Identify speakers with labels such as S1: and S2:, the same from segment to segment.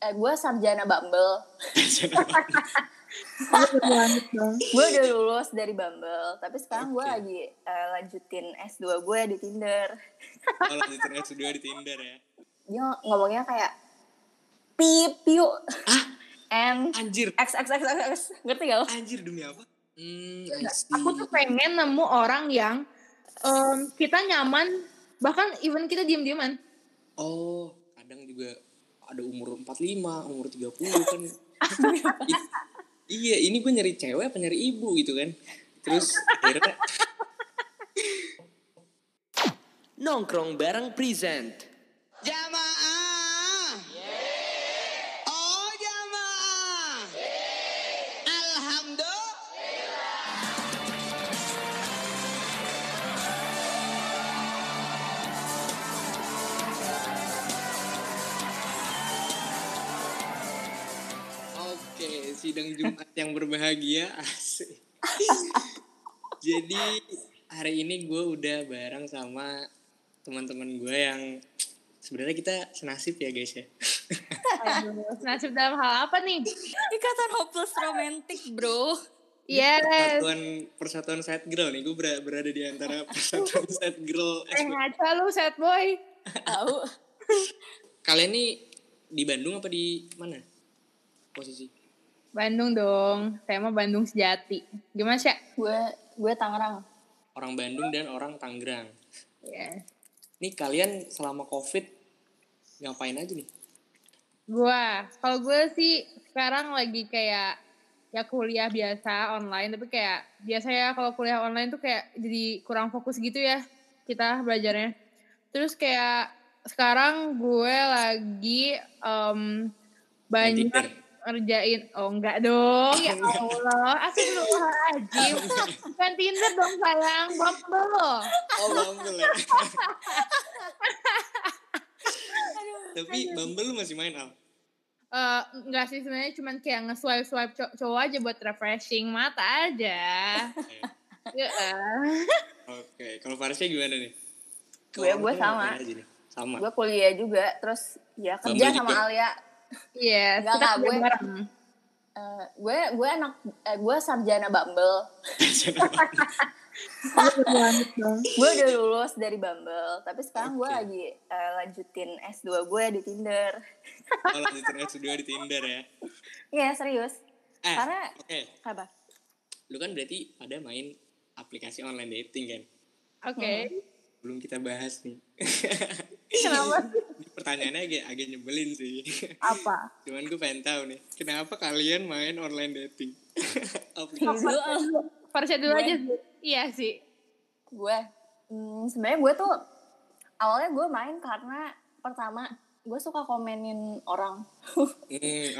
S1: eh, gue sarjana Bumble.
S2: Gue
S1: gue udah lulus dari Bumble, tapi sekarang gue
S3: Oke.
S1: lagi eh, lanjutin S2 gue di Tinder.
S3: Oh, lanjutin S2 di Tinder ya.
S1: Dia ngomongnya kayak pip yuk. And
S3: Anjir.
S1: X X X X X ngerti gak lo?
S3: Anjir demi apa? Hmm.
S2: Aku tuh pengen nemu orang yang em, kita nyaman, bahkan even kita diem-dieman.
S3: Oh, kadang juga ada umur 45, umur 30 kan. I- iya, ini gue nyari cewek apa nyari ibu gitu kan. Terus akhirnya
S4: Nongkrong bareng present.
S5: Jamaah.
S3: Sidang Jumat yang berbahagia asik. Jadi hari ini gue udah bareng sama teman-teman gue yang sebenarnya kita senasib ya guys ya.
S2: Aduh, nasib dalam hal apa nih?
S1: Ikatan hopeless romantic bro.
S2: Yes.
S3: Persatuan persatuan set girl nih, gue berada di antara persatuan set girl.
S2: Eh ngaca lu sad boy.
S1: Tahu?
S3: Kalian nih di Bandung apa di mana? Posisi?
S2: Bandung dong. Saya mah Bandung sejati. Gimana sih?
S1: Gue gue Tangerang.
S3: Orang Bandung dan orang Tangerang.
S2: Yes.
S3: Nih kalian selama Covid ngapain aja nih?
S2: Gua, kalau gue sih sekarang lagi kayak ya kuliah biasa online, tapi kayak biasa ya kalau kuliah online tuh kayak jadi kurang fokus gitu ya kita belajarnya. Terus kayak sekarang gue lagi em, banyak. Ngerjain oh enggak dong ya Allah astagfirullahaladzim bukan Tinder dong sayang Bumble loh
S3: Oh Bumble ya. Tapi Bumble masih main Al?
S2: Eh, enggak sih sebenarnya cuman kayak nge-swipe swipe cow- cowok aja buat refreshing mata aja.
S3: Oke, kalau Farisnya gimana nih?
S1: Gue- gue sama.
S3: Sama.
S1: Gue kuliah juga, terus ya kerja
S3: Bumble
S1: sama
S3: juga?
S1: Alia.
S2: Iya, kita kerja
S1: gue-
S2: bareng.
S1: Eh, gue gue anak eh, gue sarjana Bumble.
S2: Gue
S1: gue udah lulus dari Bumble, tapi sekarang gue
S3: Oke.
S1: lagi eh, lanjutin S2 gue di Tinder.
S3: Oh, lanjutin S2 di Tinder ya.
S1: Iya serius.
S3: Eh,
S1: Karena
S3: oke.
S1: apa?
S3: Lu kan berarti ada main aplikasi online dating kan?
S2: Oke.
S3: Belum kita bahas nih.
S2: Kenapa?
S3: Ini pertanyaannya agak, agak nyebelin sih.
S2: Apa?
S3: Cuman gue pengen tahu nih, kenapa kalian main online dating? aplikasi.
S1: Dulu,
S2: Farsha dulu
S1: Gue.
S2: aja sih. Iya sih.
S1: gue hmm, sebenarnya gue tuh awalnya gue main karena pertama gue suka komenin orang.
S3: Hmm,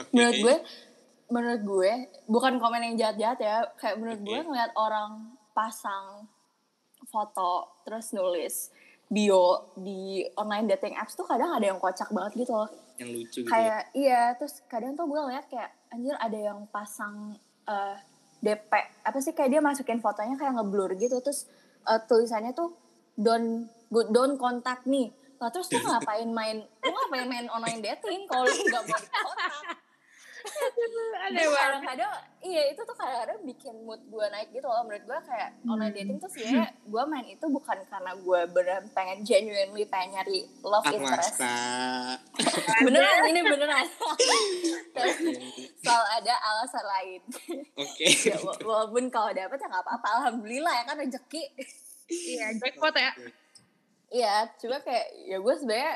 S3: oke.
S1: menurut gue menurut gue bukan komen yang jahat-jahat ya kayak menurut gue
S3: Oke.
S1: ngeliat orang pasang foto terus nulis bio di online dating apps tuh kadang ada yang kocak banget gitu loh.
S3: Yang lucu gitu ya.
S1: kayak iya terus kadang tuh gue ngeliat kayak anjir ada yang pasang eh, DP apa sih kayak dia masukin fotonya kayak ngeblur gitu terus eh, tulisannya tuh don't don't contact me. Lah terus tuh ngapain main lu ngapain main online dating kalau lu nggak mau dikontak
S2: Aneh banget.
S1: kadang-kadang iya itu tuh kadang-kadang bikin mood gue naik gitu loh. Menurut gue kayak online dating tuh sebenarnya gue main itu bukan karena gue beneran pengen genuinely pengen nyari love
S3: Ah,
S1: interest. beneran ini beneran. Selalu ada alasan lain.
S3: Oke.
S1: ya, wa- walaupun kalau dapet ya nggak apa-apa alhamdulillah ya kan rezeki
S2: Iya, jackpot ya.
S1: iya cuma kayak ya gue sebenarnya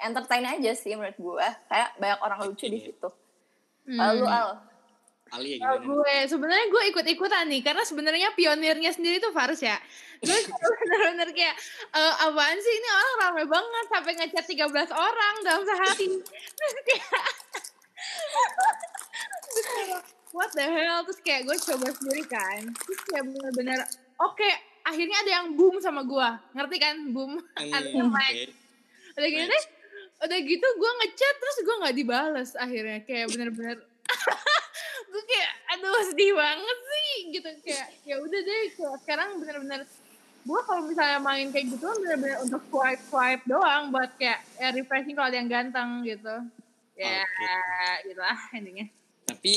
S1: entertain aja sih menurut gue kayak banyak orang lucu di situ lalu
S2: Hmm.
S1: al
S3: Ali ya gimana?
S2: gue sebenarnya gue ikut-ikutan nih karena sebenarnya pionirnya sendiri tuh Fars ya. Gue bener-bener kayak eh, apaan sih ini orang ramai banget sampai ngechat 13 orang dalam sehari. Terus kayak what the hell terus kayak gue coba sendiri kan. Terus kayak bener-bener oke akhirnya ada yang boom sama gue. Ngerti kan boom?
S3: Hmm,
S2: Artinya
S3: oke.
S2: match. Udah gitu deh, udah gitu gue ngechat terus gue nggak dibales akhirnya kayak bener-bener gue kayak aduh sedih banget sih gitu kayak ya udah deh kayak sekarang bener-bener gue kalau misalnya main kayak gitu bener-bener untuk swipe swipe doang buat kayak ya refreshing kalau ada yang ganteng gitu Ya,
S3: Oke.
S2: gitu lah intinya.
S3: Tapi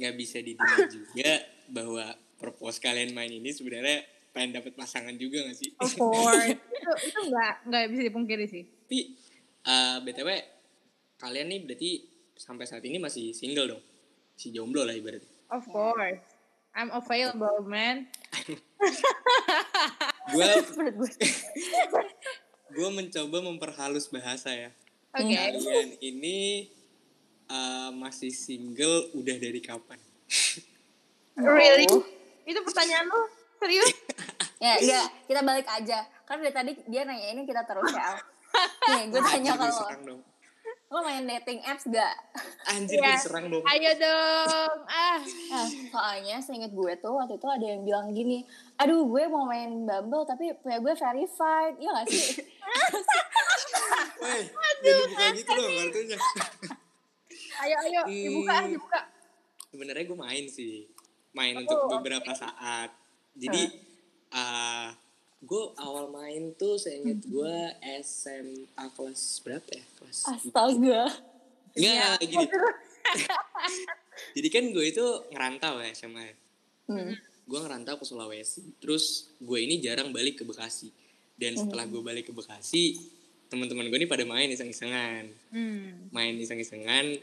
S3: nggak bisa dideny juga bahwa purpose kalian main ini sebenarnya pengen dapet pasangan juga gak sih?
S2: Of course. itu itu nggak nggak bisa dipungkiri sih.
S3: Tapi eh, btw kalian nih berarti sampai saat ini masih single dong? Si jomblo lah ibaratnya.
S2: Of course. I'm available, man.
S3: Gue
S1: gue.
S3: mencoba memperhalus bahasa ya.
S2: Oke.
S3: Kalian ini eh, masih single udah dari kapan?
S2: Really?
S1: Oh.
S2: Itu pertanyaan lu? Serius?
S1: Ya, enggak, kita balik aja. Karena dari tadi dia nanya ini kita terus ya. Nih, gue tanya
S3: Anjir, gue
S1: kalau
S3: dong.
S1: lo main dating apps gak?
S3: Anjir gue
S2: Ya.
S3: diserang dong.
S2: Ayo dong. Ah.
S1: Nah, soalnya seinget gue tuh waktu itu ada yang bilang gini, aduh gue mau main Bumble tapi punya gue verified, iya gak sih?
S3: Woi, jadi buka gitu dong kartunya.
S2: Ayo ayo dibuka ah,
S3: Hmm.
S2: dibuka.
S3: Sebenarnya gue main sih, main untuk beberapa saat. Jadi, uh, gue awal main tuh seinget gue SMA kelas berapa ya? Kelas
S1: Astaga.
S3: Enggak, gini. Jadi kan gue itu ngerantau ya SMA.
S1: Hmm.
S3: Gue ngerantau ke Sulawesi. Terus gue ini jarang balik ke Bekasi. Dan setelah gue balik ke Bekasi, teman-teman gue ini pada main iseng-isengan.
S2: Hmm.
S3: Main iseng-isengan.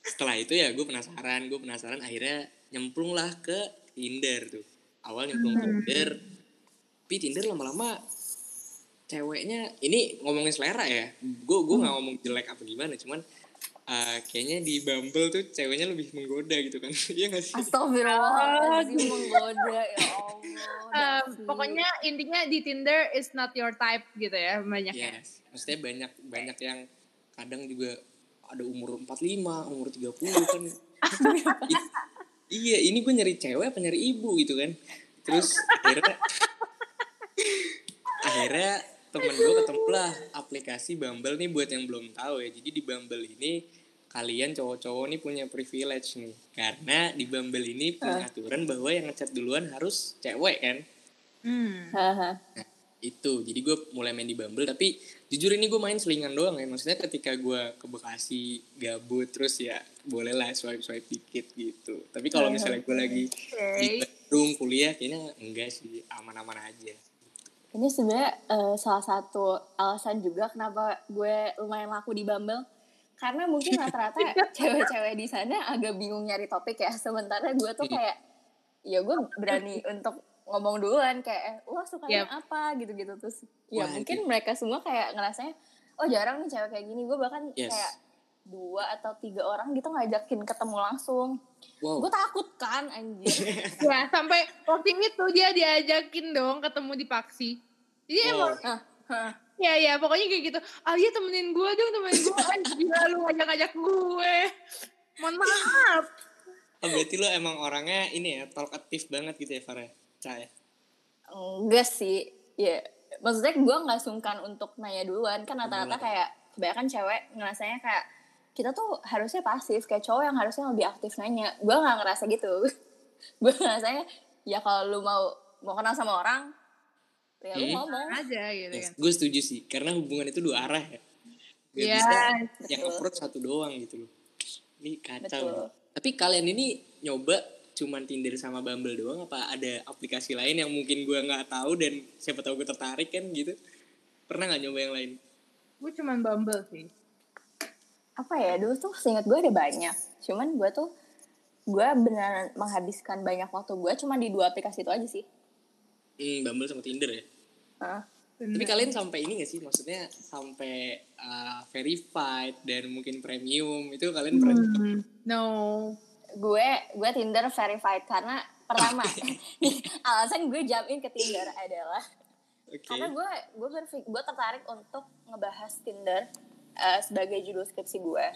S3: Setelah itu ya gue penasaran. Gue penasaran akhirnya nyemplung lah ke Tinder tuh. Awal nyemplung ke Tinder. Tapi Tinder lama-lama ceweknya ini ngomongin selera ya gue gue nggak ngomong jelek apa gimana cuman uh, kayaknya di Bumble tuh ceweknya lebih menggoda gitu kan iya gak sih
S1: Astagfirullahaladzim menggoda ya Allah. Davi.
S2: pokoknya intinya di Tinder is not your type gitu ya banyak ya.
S3: yes maksudnya banyak banyak yang kadang juga ada umur 45 umur 30 kan I- iya ini gue nyari cewek apa nyari ibu gitu kan terus akhirnya akhirnya temen gue ketemu lah aplikasi Bumble nih buat yang belum tahu ya. Jadi di Bumble ini kalian cowok-cowok nih punya privilege nih. Karena di Bumble ini punya aturan bahwa yang ngechat duluan harus cewek kan?
S2: Hmm.
S1: Haha.
S3: Nah, itu. Jadi gue mulai main di Bumble tapi jujur ini gue main selingan doang ya. Maksudnya ketika gue ke Bekasi gabut terus ya boleh lah swipe swipe dikit gitu. Tapi kalau misalnya gue lagi di Bandung kuliah kayaknya enggak sih. Aman-aman aja
S1: Ini sebenarnya eh, salah satu alasan juga kenapa gue lumayan laku di Bumble. Karena mungkin rata-rata cewek-cewek di sana agak bingung nyari topik ya. Sementara gue tuh kayak, ya gue berani untuk ngomong duluan kayak, eh, lo sukanya
S2: Yap.
S1: apa gitu-gitu. Terus ya
S3: Wah,
S1: mungkin
S3: anjir.
S1: mereka semua kayak ngerasanya, oh jarang nih cewek kayak gini. Gue bahkan
S3: Yes.
S1: kayak dua atau tiga orang gitu ngajakin ketemu langsung.
S3: wow
S1: Gue takut kan anjir.
S2: Ya sampai waktu itu dia diajakin dong ketemu di Paksi. Jadi
S3: Oh.
S2: emang
S1: Hah, hah.
S2: ya ya pokoknya kayak gitu. Ah iya temenin gue dong temenin gue. Anjir lu ngajak-ngajak gue. Mohon maaf.
S3: oh, berarti lo emang orangnya ini ya talkatif banget gitu ya Farah Cah ya?
S1: Enggak sih, ya maksudnya gue nggak sungkan untuk nanya duluan kan rata-rata kayak kebanyakan cewek ngerasanya kayak kita tuh harusnya pasif kayak cowok yang harusnya lebih aktif nanya gue nggak ngerasa gitu gue ngerasanya ya kalau lu mau mau kenal sama orang ya lu ngomong
S2: Aja gitu kan.
S3: gue setuju sih karena hubungan itu dua arah ya Gak
S2: Iya.
S3: bisa yang
S1: betul.
S3: approach satu doang gitu loh ini kacau
S1: Betul.
S3: tapi kalian ini nyoba cuman Tinder sama Bumble doang apa ada aplikasi lain yang mungkin gue nggak tahu dan siapa tahu gue tertarik kan gitu pernah nggak nyoba yang lain
S2: Gue cuman Bumble sih.
S1: Apa ya dulu tuh seingat gue ada banyak. Cuman gue tuh gue beneran menghabiskan banyak waktu gue cuma di dua aplikasi itu aja sih.
S3: Hmm, Bumble sama Tinder ya?
S1: Hah.
S3: tapi kalian sampai ini gak sih? Maksudnya sampai uh, verified dan mungkin premium itu kalian pernah
S2: Hmm, no.
S1: gue gue Tinder verified karena pertama alasan gue jump in ke Tinder adalah
S3: oke.
S1: karena gue gue berpik- gue tertarik untuk ngebahas Tinder eh, sebagai judul skripsi gue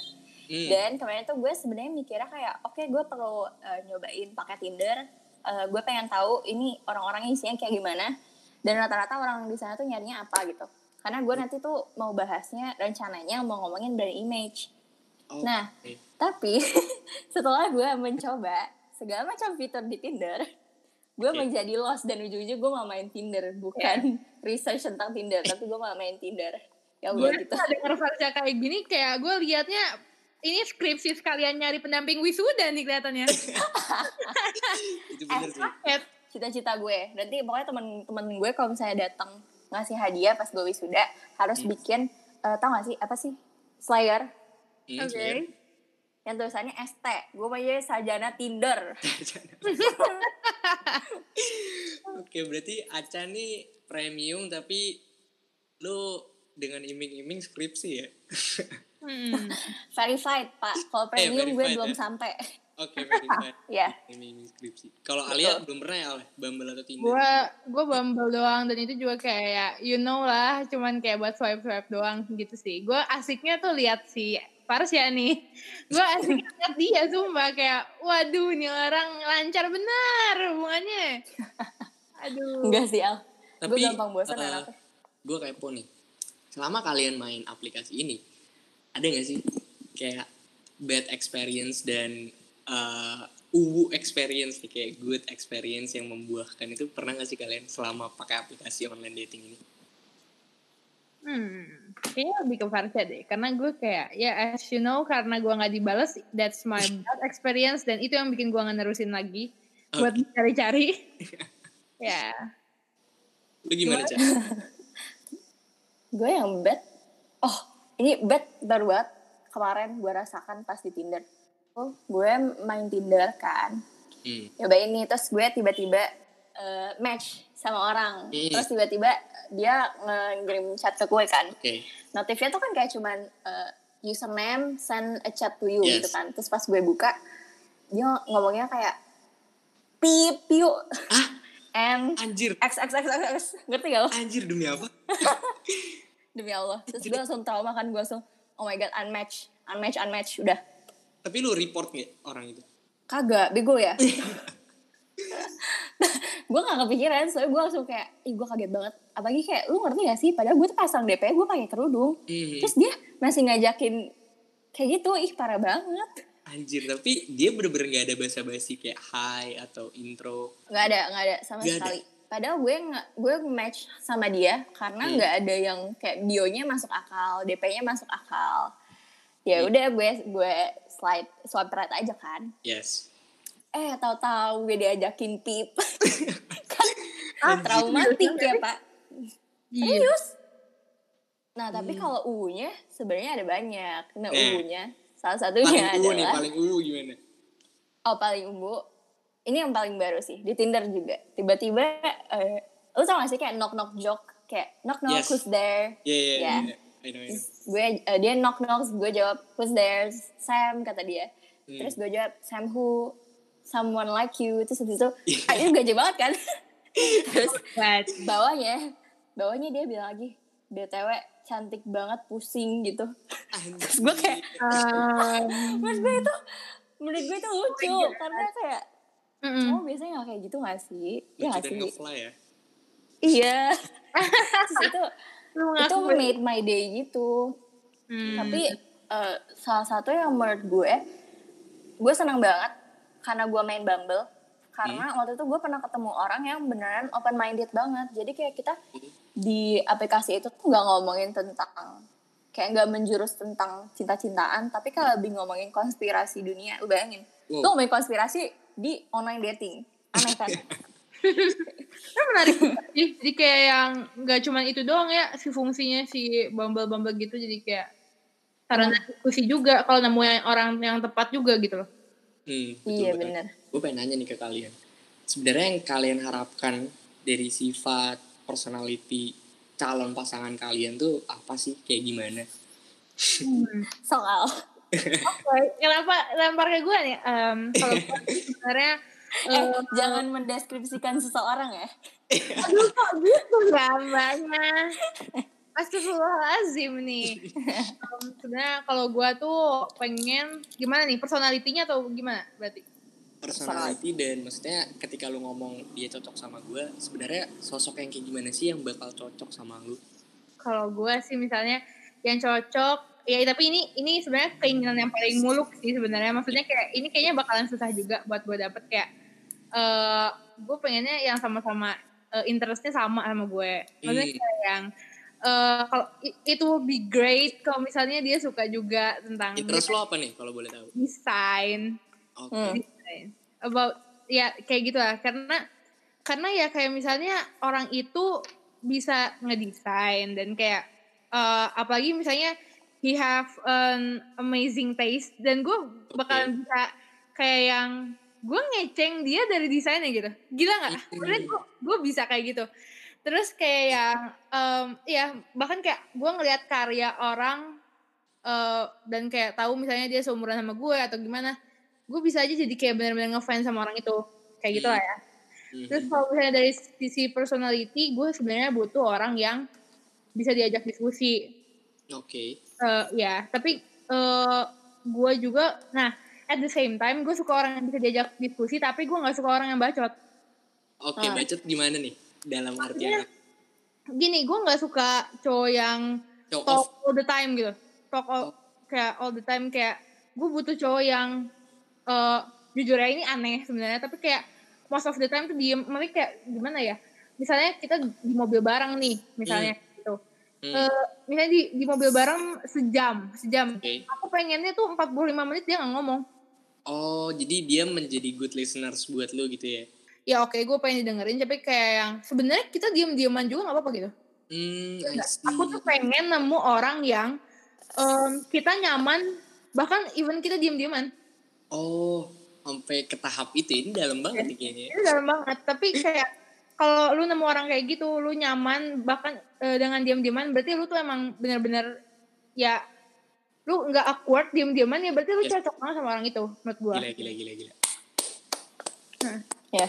S3: Hmm.
S1: dan kemarin tuh gue sebenarnya mikirnya kayak oke gue perlu eh, nyobain pakai Tinder Eh, gue pengen tahu ini orang-orangnya isinya kayak gimana dan rata-rata orang di sana tuh nyarinya apa gitu karena gue nanti tuh mau bahasnya rencananya mau ngomongin brand image
S3: Oh,
S1: nah
S3: oke.
S1: tapi setelah gue mencoba segala macam fitur di Tinder, gue
S3: Oke.
S1: menjadi lost dan ujung-ujungnya gue mau main Tinder, bukan research tentang Tinder, tapi gue mau main Tinder. Ya
S2: Gue
S1: udah gitu.
S2: ada versi kayak gini kayak gue liatnya ini skripsi sekalian nyari pendamping wisuda nih kelihatannya.
S3: itu bener sih
S1: cita-cita gue nanti pokoknya temen-temen gue kalau misalnya datang ngasih hadiah pas gue wisuda harus
S3: Hmm.
S1: bikin eh, tau gak sih apa sih Slayer
S3: Hmm,
S2: Oke.
S3: iya.
S1: yang tulisannya ST gue punya sarjana Tinder
S3: oke berarti Aca nih premium tapi lu dengan iming-iming skripsi ya
S2: Hmm.
S1: verified pak kalau
S3: Eh,
S1: premium gue
S3: verified
S1: belum
S3: ya.
S1: sampai
S3: oke verified
S1: ya
S3: iming-iming skripsi kalau Alia belum pernah ya Ale Bumble atau Tinder
S2: Gue gue bumble doang dan itu juga kayak you know lah, cuman kayak buat swipe swipe doang gitu sih. Gue asiknya tuh lihat si Parsya nih. Gue asiknya lihat dia sumpah kayak waduh ini orang lancar benar hubungannya. Aduh.
S1: enggak sih Al gue
S3: Tapi,
S1: gampang bosan
S3: eh,
S1: anaknya
S3: gue kepo nih selama kalian main aplikasi ini ada nggak sih kayak bad experience dan uh, uwu experience nih, kayak good experience yang membuahkan itu pernah nggak sih kalian selama pakai aplikasi online dating ini
S2: Hmm, kayaknya lebih ke Farsha deh. Karena gue kayak, ya as you know, karena gue nggak dibales, that's my bad experience. Dan itu yang bikin gue nggak nerusin lagi. Buat cari-cari. ya.
S3: lu gimana cak
S1: gue yang bad. Oh ini bad baru banget. Kemarin gue rasakan pas di Tinder. Oh gue main Tinder kan.
S3: Hmm.
S1: coba ini terus gue tiba-tiba eh, match sama orang.
S3: Hmm.
S1: terus tiba-tiba dia ngirim chat ke gue kan.
S3: Oke.
S1: Notifnya tuh kan kayak cuman eh, username send a chat to you
S3: Yes.
S1: gitu kan. Terus pas gue buka dia ngomongnya kayak pip yuk
S3: ah
S1: and
S3: anjir.
S1: X x x x x. Ngerti gak lo?
S3: Anjir demi apa
S1: demi Allah. Terus gue langsung trauma kan gue langsung oh my god unmatch unmatch unmatch udah.
S3: Tapi lu report nggak orang itu?
S1: Kagak bego ya. Gue gak kepikiran soalnya gue langsung kayak ih gue kaget banget. Apalagi kayak lu ngerti gak sih? Padahal gue tuh pasang DP gue pakai kerudung.
S3: Hmm.
S1: terus dia masih ngajakin kayak gitu ih parah banget.
S3: Anjir tapi dia bener-bener nggak ada basa-basi kayak hi atau intro.
S1: Nggak ada nggak ada sama
S3: Nggak ada.
S1: Padahal gue gue match sama dia karena
S3: Hmm.
S1: nggak ada yang kayak bionya masuk akal DP-nya masuk akal ya
S3: Hmm.
S1: udah gue gue slide swipe right aja kan
S3: yes
S1: eh tahu-tahu gue diajakin pip kan traumatik ya pak
S2: Iya.
S1: serius nah tapi kalau u-nya sebenarnya ada banyak nah
S3: Hmm. Eh.
S1: u-nya salah
S3: paling
S1: satunya
S3: nih
S1: adalah
S3: paling uwu gimana
S1: oh paling umbu ini yang paling baru sih di Tinder juga tiba-tiba eh, lu tau gak sih kayak knock knock joke kayak knock knock
S3: Yes.
S1: who's there
S3: Iya iya
S1: Ya.
S3: iya. I know, I know.
S1: gue eh, dia knock knock gue jawab who's there Sam kata dia
S3: Hmm.
S1: terus gue jawab Sam who someone like you terus habis itu
S3: Iya.
S1: ah, itu gaje banget kan terus
S2: But,
S1: bawahnya bawahnya dia bilang lagi btw cantik banget pusing gitu terus gue kayak
S2: um,
S1: menurut gue itu menurut gue itu lucu karena kayak
S2: mm-mm.
S1: oh biasanya gak kayak gitu gak sih? Ya
S3: Lucu
S1: gak sih.
S3: ngefly ya?
S1: Iya. Terus itu itu
S2: ngaku-
S1: made my day gitu.
S2: Hmm.
S1: tapi eh, salah satu yang menurut gue gue senang banget karena gue main Bumble. Karena waktu itu gue pernah ketemu orang yang beneran open minded banget. Jadi kayak kita di aplikasi itu tuh nggak ngomongin tentang kayak nggak menjurus tentang cinta-cintaan tapi kayak lebih ngomongin konspirasi dunia. Lu bayangin.
S3: Wow.
S1: lu ngomongin konspirasi di online dating aneh kan
S2: Kan menarik. Jadi kayak yang nggak cuman itu doang ya si fungsinya si bumble-bumble gitu jadi kayak sarana diskusi juga kalau nemu yang orang yang tepat juga gitu loh.
S3: Hmm,
S1: iya bener
S3: Gue pengen nanya nih ke kalian. Sebenarnya yang kalian harapkan dari sifat, personality, calon pasangan kalian tuh apa sih? Kayak gimana?
S1: soal
S2: Oke, kenapa lempar ke gue nih? Em, kalau sebenarnya
S1: eh,
S2: eh,
S1: jangan mendeskripsikan seseorang ya
S2: aduh kok gitu gambarnya. Astagfirullahaladzim nih. Em, sebenarnya kalau gue tuh pengen gimana nih personalitinya atau gimana berarti?
S3: Personality dan maksudnya ketika lu ngomong dia cocok sama gue, sebenarnya sosok yang kayak gimana sih yang bakal cocok sama lu?
S2: Kalau gue sih misalnya yang cocok, ya tapi ini ini sebenarnya keinginan yang paling muluk sih sebenarnya. Maksudnya kayak ini kayaknya bakalan susah juga buat gue dapet kayak eh gue pengennya yang sama-sama eh, interestnya sama sama gue. Maksudnya
S3: Hmm.
S2: kayak yang eh kalau it will be great kalau misalnya dia suka juga tentang
S3: interest lo apa nih kalau boleh tahu
S2: desain
S3: oke
S1: Hmm.
S2: desain about ya kayak gitu lah karena karena ya kayak misalnya orang itu bisa ngedesain dan kayak eh, apalagi misalnya he have an amazing taste dan gue bakalan bisa kayak yang gue ngeceng dia dari desainnya gitu. Gila nggak? Sebenarnya gue gue bisa kayak gitu. Terus kayak yang em, ya bahkan kayak gue ngelihat karya orang eh, dan kayak tahu misalnya dia seumuran sama gue atau gimana gue bisa aja jadi kayak benar-benar ngefans sama orang itu. Kayak gitu lah ya.
S3: Mhm.
S2: terus kalau misalnya dari sisi personality gue sebenarnya butuh orang yang bisa diajak diskusi.
S3: Oke
S2: Eh, ya tapi eh gue juga nah at the same time gue suka orang yang bisa diajak diskusi tapi gue nggak suka orang yang bacot.
S3: Oke
S1: Ah.
S3: bacot gimana nih dalam artian
S2: gini gue nggak suka cowok yang
S3: show
S2: talk
S3: off.
S2: all the time gitu. Talk all, kayak all the time kayak gue butuh cowok yang eh jujur ya ini aneh sebenarnya tapi kayak most of the time tuh diem tapi kayak gimana ya? Misalnya kita di mobil bareng nih misalnya. gitu
S3: Hmm,
S2: Eh, misalnya di, di mobil bareng sejam sejam.
S3: Oke.
S2: Aku pengennya tuh 45 menit dia nggak ngomong.
S3: Oh jadi dia menjadi good listeners buat lo gitu ya?
S2: Ya oke gue pengen didengerin tapi kayak yang sebenarnya kita diem dieman juga nggak apa-apa gitu.
S3: Hmm
S2: aku tuh pengen nemu orang yang em, kita nyaman bahkan even kita diem dieman
S3: oh sampai ke tahap itu ini dalam banget nih kayaknya.
S2: Itu dalam banget tapi kayak kalau lu nemu orang kayak gitu lu nyaman bahkan eh, dengan diam-diaman berarti lu tuh emang bener-bener ya lu nggak awkward diam-diaman ya berarti lu
S3: Yes.
S2: cocok banget sama orang itu menurut gua
S3: gila gila gila gila
S1: Ya,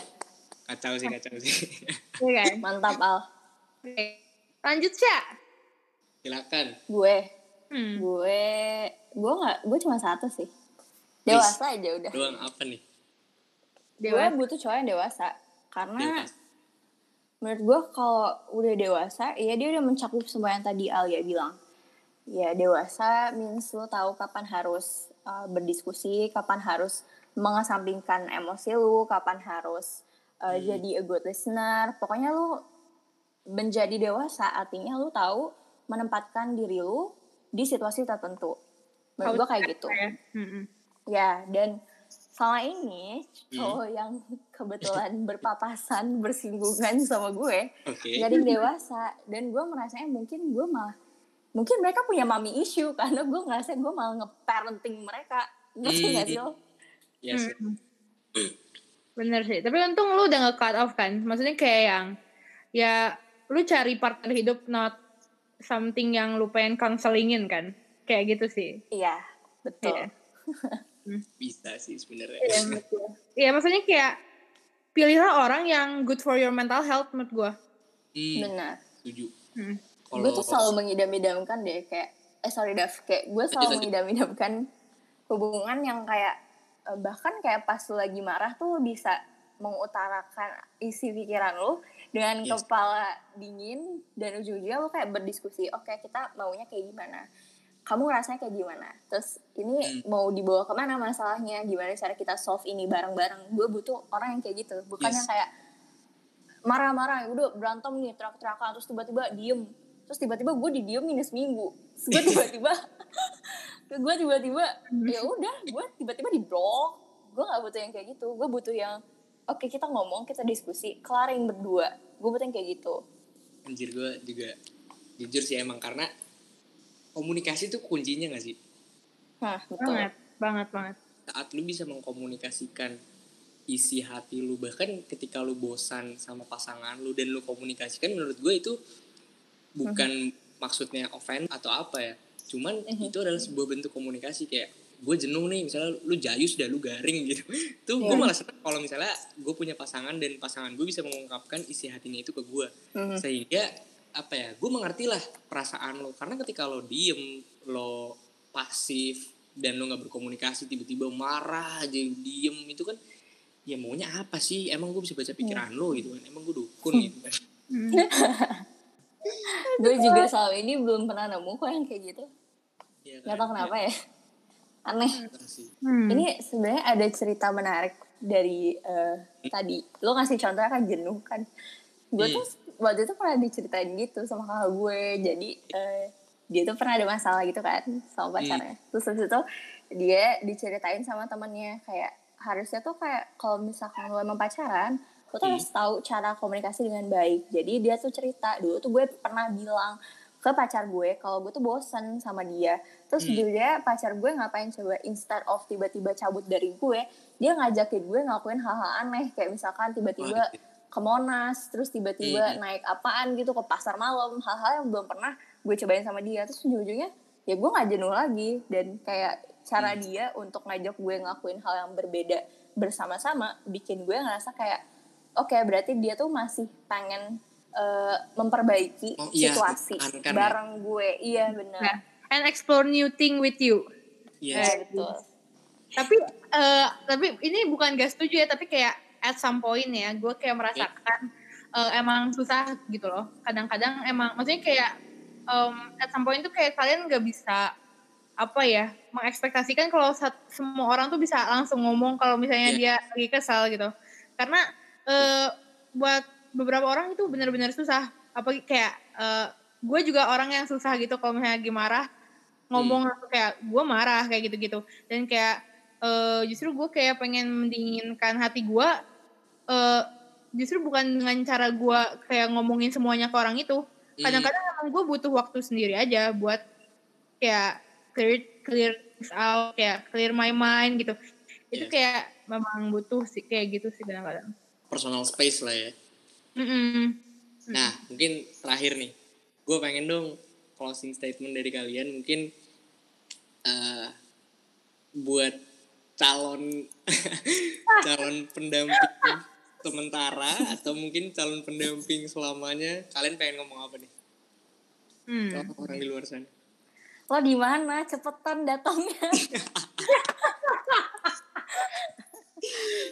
S3: kacau sih kacau sih
S2: Iya kan
S1: mantap Al.
S2: Lanjut sih
S3: silakan
S1: Gue,
S2: hmm.
S1: gue, gue nggak, gue cuma satu sih. Dewasa aja udah.
S3: doang apa nih
S1: Gue
S2: Dewasa.
S1: butuh cowok yang dewasa. Karena
S3: Dewasa.
S1: Menurut gue kalau udah dewasa, ya dia udah mencakup semua yang tadi Al ya bilang. Ya dewasa means lo tahu kapan harus uh, berdiskusi, kapan harus mengesampingkan emosi lu, kapan harus uh, jadi a good listener. Pokoknya lu menjadi dewasa artinya lu tahu menempatkan diri lu di situasi tertentu. Menurut gue kayak gitu.
S2: Ya. Hmm-hmm.
S1: Ya, dan selama ini cowok yang kebetulan berpapasan, bersinggungan sama gue, ada yang dewasa. Dan gue merasanya mungkin gue malah, mungkin mereka punya mami issue karena gue ngerasa gue malah nge-parenting mereka. Ngerti
S3: Hmm.
S1: gak sih lo?
S3: yes
S2: Hmm. bener sih tapi untung lu udah nge-cut off kan maksudnya kayak yang ya lu cari partner hidup not something yang lu pengen counselingin kan kayak gitu sih
S1: Iya, betul.
S2: Iya.
S3: bisa sih sebenarnya
S2: Iya, gua. Iya, maksudnya kayak pilihlah orang yang good for your mental health menurut gue.
S3: hmm,
S1: Benar.
S3: setuju
S2: Hmm.
S1: Gue tuh selalu mengidam-idamkan deh kayak, eh sorry Dav, kayak gue selalu mengidam-idamkan hubungan yang kayak, eh, bahkan kayak pas lu lagi marah tuh bisa mengutarakan isi pikiran lu dengan
S3: Yes.
S1: kepala dingin dan ujung-ujungnya lu kayak berdiskusi, oke kita maunya kayak gimana, kamu rasanya kayak gimana, terus ini
S3: Hmm.
S1: mau dibawa ke mana masalahnya, gimana cara kita solve ini bareng-bareng, gue butuh orang yang kayak gitu, bukan
S3: Yes.
S1: yang kayak marah-marah, udah berantem nih, terak-terakan, terus tiba-tiba diem, terus tiba-tiba gue didiemin seminggu, terus gue tiba-tiba, gue tiba-tiba, ya udah, gue tiba-tiba di blok, gue gak butuh yang kayak gitu, gue butuh yang, oke kita ngomong, kita diskusi, kelarin berdua, gue butuh yang kayak gitu,
S3: anjir gue juga jujur sih emang karena komunikasi itu kuncinya gak sih
S1: Hah, betul,
S2: Banget, banget, banget.
S3: saat lu bisa mengkomunikasikan isi hati lu bahkan ketika lu bosan sama pasangan lu dan lu komunikasikan menurut gue itu bukan maksudnya offense atau apa ya cuman
S1: Mhm.
S3: itu adalah sebuah bentuk komunikasi kayak gue jenuh nih misalnya lu jayus dah lu garing gitu tuh gue
S1: Iya.
S3: malah senang kalau misalnya gue punya pasangan dan pasangan gue bisa mengungkapkan isi hatinya itu ke gue
S1: Mhm.
S3: sehingga apa ya gue mengerti lah perasaan lo karena ketika lo diem lo pasif dan lo nggak berkomunikasi tiba-tiba marah aja diem itu kan ya maunya apa sih emang gue bisa baca pikiran lo gitu kan emang gue dukun gitu kan
S2: Hmm.
S1: gue juga selama ini belum pernah nemu kok yang kayak gitu,
S3: ya
S1: gak tau kenapa ya, aneh.
S3: sih
S2: Hmm.
S1: Ini sebenarnya ada cerita menarik dari eh, tadi. Lo ngasih contohnya kan jenuh kan. Gue
S3: Hmm.
S1: tuh waktu itu pernah diceritain gitu sama kakak gue. Jadi eh, dia tuh pernah ada masalah gitu kan sama pacarnya. Terus habis itu dia diceritain sama temennya kayak harusnya tuh kayak kalau misalkan lo emang pacaran lo tuh harus tahu cara komunikasi dengan baik. Jadi dia tuh cerita dulu tuh gue pernah bilang ke pacar gue kalau gue tuh bosen sama dia. Terus
S3: Hmm.
S1: juga pacar gue ngapain coba instead of tiba-tiba cabut dari gue dia ngajakin gue ngelakuin hal-hal aneh. Kayak misalkan tiba-tiba. Ke Monas terus tiba-tiba
S3: Hmm.
S1: naik apaan gitu ke pasar malam hal-hal yang belum pernah gue cobain sama dia terus ujung-ujungnya ya gue nggak jenuh lagi dan kayak cara
S3: Hmm.
S1: dia untuk ngajak gue ngelakuin hal yang berbeda bersama-sama bikin gue ngerasa kayak oke berarti dia tuh masih pengen eh, memperbaiki
S3: Oh, iya,
S1: situasi
S3: ya.
S1: bareng gue iya benar
S2: Nah, and explore new thing with you.
S3: Yes.
S1: Iya, betul
S2: Tapi eh tapi ini bukan gak setuju ya, tapi kayak at some point ya, gue kayak merasakan eh, emang susah gitu loh. Kadang-kadang emang, maksudnya kayak em, at some point tuh kayak kalian gak bisa apa ya mengekspektasikan kalau semua orang tuh bisa langsung ngomong kalau misalnya
S3: Iya.
S2: dia lagi kesal gitu. Karena eh, buat beberapa orang itu benar-benar susah. Apa kayak eh, gue juga orang yang susah gitu kalau misalnya lagi marah ngomong langsung kayak gue marah kayak gitu-gitu. Dan kayak eh, justru gue kayak pengen mendinginkan hati gue eh, justru bukan dengan cara gue kayak ngomongin semuanya ke orang itu
S3: Hmm.
S2: kadang-kadang emang gue butuh waktu sendiri aja buat kayak clear clear things out kayak clear my mind gitu itu kayak memang butuh sih kayak gitu sih kadang-kadang
S3: Personal space lah ya.
S2: Mm-mm.
S3: Nah, mungkin terakhir nih. Gue pengen dong closing statement dari kalian. Mungkin eh buat calon calon pendamping sementara atau mungkin calon pendamping selamanya. Kalian pengen ngomong apa nih?
S2: Hmm.
S3: Orang di luar sana.
S1: lo di mana cepetan datangnya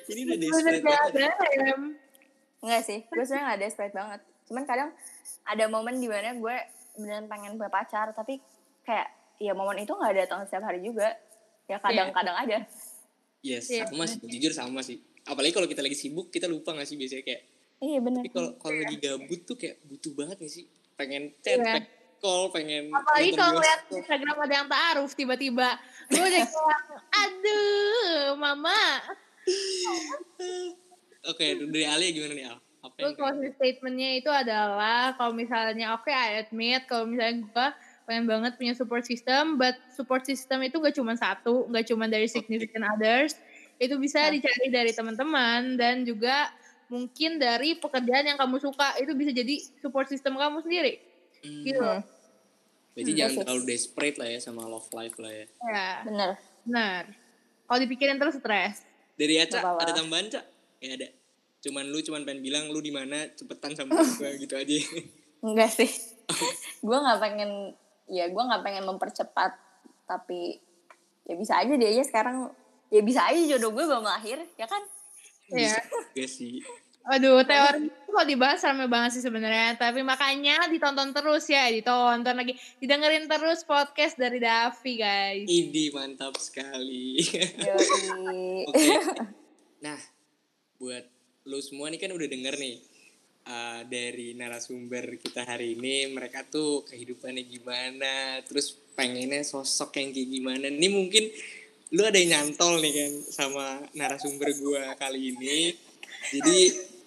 S3: Ini udah desperate banget.
S2: em.
S1: Enggak sih, gue sebenarnya gak desperate banget. Cuman kadang ada momen di mana gue beneran pengen punya pacar, tapi kayak ya momen itu gak datang setiap hari juga. Ya kadang-kadang aja.
S3: Yes,
S2: Iya.
S3: sama sih. Jujur sama sih. Apalagi kalau kita lagi sibuk, kita lupa gak sih biasanya kayak
S1: Iya bener.
S3: Tapi kalau kalau lagi gabut tuh kayak butuh banget nih sih. Pengen chat,
S2: Iya.
S3: pengen call, pengen
S2: apalagi kalau ngeliat
S3: bioskop.
S2: Instagram ada yang taaruf tiba-tiba gue udah kayak aduh mama
S3: Oke, dari Ali gimana nih Al? Apa yang
S2: closing statementnya itu adalah kalau misalnya oke I admit kalau misalnya gue pengen banget punya support system, but support system itu gak cuma satu, gak cuma dari significant others, itu bisa dicari dari teman-teman dan juga mungkin dari pekerjaan yang kamu suka itu bisa jadi support system kamu sendiri.
S3: Hmm,
S2: Gitu.
S3: Berarti
S1: Hmm,
S3: jangan
S1: yes,
S3: terlalu desperate lah ya sama love life lah ya.
S2: Ya,
S1: bener.
S2: benar. Kalau dipikirin terus stres.
S3: Dari Aca ada tambahan Cak? Ya ada. Cuman lu cuman pengen bilang lu di mana cepetan sama gue gitu aja.
S1: Enggak sih. gue gak pengen, ya gue gak pengen mempercepat, tapi ya bisa aja dia aja sekarang, ya bisa aja jodoh gue belum lahir, ya kan?
S2: Iya.
S3: Gak sih.
S2: Aduh, teori itu kalau dibahas rame banget sih sebenarnya. Tapi makanya ditonton terus ya, ditonton lagi, didengerin terus podcast dari Davi guys.
S3: Idi mantap sekali. Oke. Nah, buat lu semua nih kan udah denger nih uh, dari narasumber kita hari ini mereka tuh kehidupannya gimana, terus pengennya sosok yang kayak gimana. Ini mungkin lu ada yang nyantol nih kan sama narasumber gua kali ini. Jadi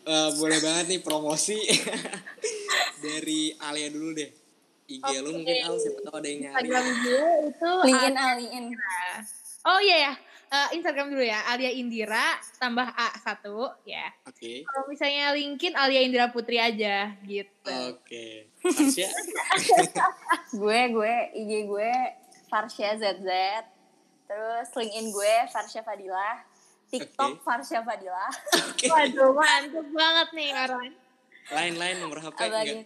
S3: uh, boleh banget nih promosi dari Alia dulu deh. IG lu mungkin Al siapa tahu ada yang nyari.
S2: Instagram gue itu
S1: Linkin al, linkin.
S2: Oh iya ya, Eh, Instagram dulu ya, Alia Indira tambah A satu ya.
S3: Oke.
S2: Kalau misalnya linkin Alia Indira Putri aja gitu.
S3: Oke. Tasya.
S1: gue gue IG gue Farsha ZZ terus LinkedIn gue Farsha Fadila TikTok
S3: Oke.
S1: Farsha Fadila
S3: Oke.
S2: Waduh, mantep banget nih orang.
S3: Lain-lain nomor HP
S1: apa
S3: enggak?
S1: lagi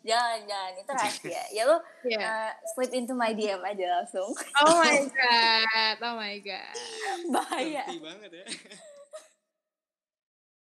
S1: jangan jangan itu rahasia ya lu
S2: Iya.
S1: uh, slip into my DM aja langsung
S2: Oh my god, oh my god.
S1: bahaya
S3: Nanti banget ya.